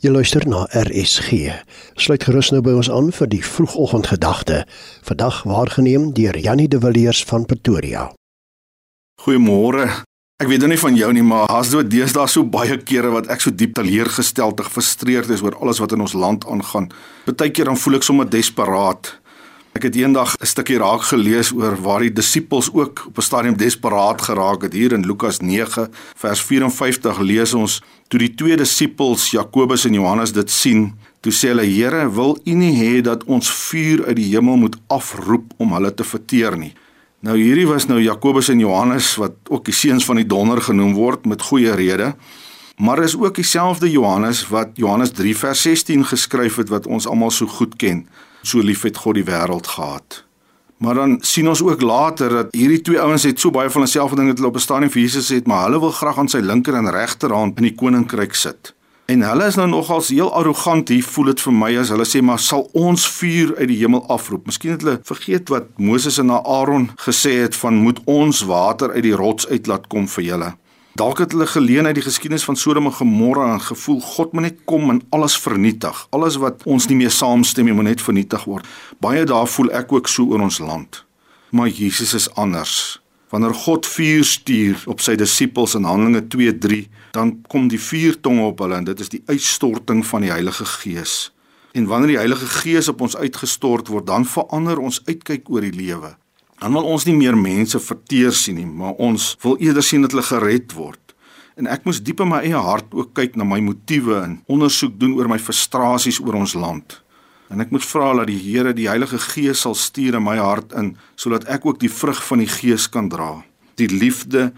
Jy luister na RSG. Sluit gerus nou by ons aan vir die vroegoggendgedagte. Vandag waargeneem deur Jannie de Villiers van Pretoria. Goeiemôre. Ek weet nou nie van jou nie, maar as dit deesdae so baie kere wat ek so diep teleurgesteld en gefrustreerd is oor alles wat in ons land aangaan. Partykeer dan voel ek sommer desperaat. Ek het eendag 'n stukkie raak gelees oor waar die disippels ook op 'n stadium desperaat geraak het. Hier in Lukas 9 vers 54 lees ons toe die twee disippels Jakobus en Johannes dit sien, toe sê hulle: "Here, wil U nie hê dat ons vuur uit die hemel moet afroep om hulle te verteer nie?" Nou hierdie was nou Jakobus en Johannes wat ook die seuns van die donder genoem word met goeie rede. Maar is ook dieselfde Johannes wat Johannes 3 vers 16 geskryf het wat ons almal so goed ken. So lief het God die wêreld gehad. Maar dan sien ons ook later dat hierdie twee ouens het so baie van hulle self gedink dat hulle op 'n stadium vir Jesus het, maar hulle wil graag aan sy linker en regterhand in die koninkryk sit. En hulle is nou nogals heel arrogant hier voel dit vir my as hulle sê maar sal ons vuur uit die hemel afroep. Miskien het hulle vergeet wat Moses en Aaron gesê het van moet ons water uit die rots uit laat kom vir julle. Dalk het hulle geleen uit die geskiedenis van Sodom en Gomorra en gevoel God moet net kom en alles vernietig. Alles wat ons nie meer saamstem nie, moet net vernietig word. Baie daar voel ek ook so oor ons land. Maar Jesus is anders. Wanneer God vuur stuur op sy disippels in Handelinge 2:3, dan kom die vuurtonge op hulle en dit is die uitstorting van die Heilige Gees. En wanneer die Heilige Gees op ons uitgestort word, dan verander ons uitkyk oor die lewe. Dan wil ons nie meer mense verteer sien nie, maar ons wil eerder sien dat hulle gered word. En ek moes diep in my eie hart ook kyk na my motiewe en ondersoek doen oor my frustrasies oor ons land. En ek moet vra dat die Here die Heilige Gees sal stuur in my hart in sodat ek ook die vrug van die Gees kan dra. Die liefde,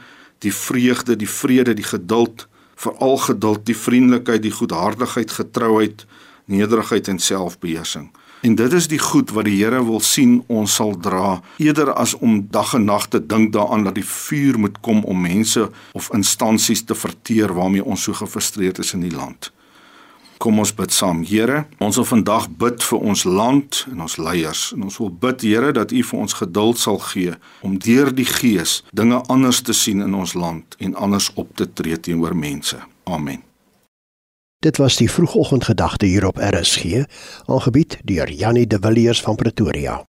die vreugde, die vrede, die geduld, veral geduld, die vriendelikheid, die goedhartigheid, getrouheid, nederigheid en selfbeheersing. En dit is die goed wat die Here wil sien ons sal dra eerder as om dag en nag te dink daaraan dat die vuur moet kom om mense of instansies te verteer waarmee ons so gefrustreerd is in die land. Kom ons bid saam. Here, ons wil vandag bid vir ons land en ons leiers. En ons wil bid Here dat U vir ons geduld sal gee om deur die Gees dinge anders te sien in ons land en anders op te tree teenoor mense. Amen. Dit was die vroegoggendgedagte hier op RSG, aangebied deur Jannie de Villiers van Pretoria.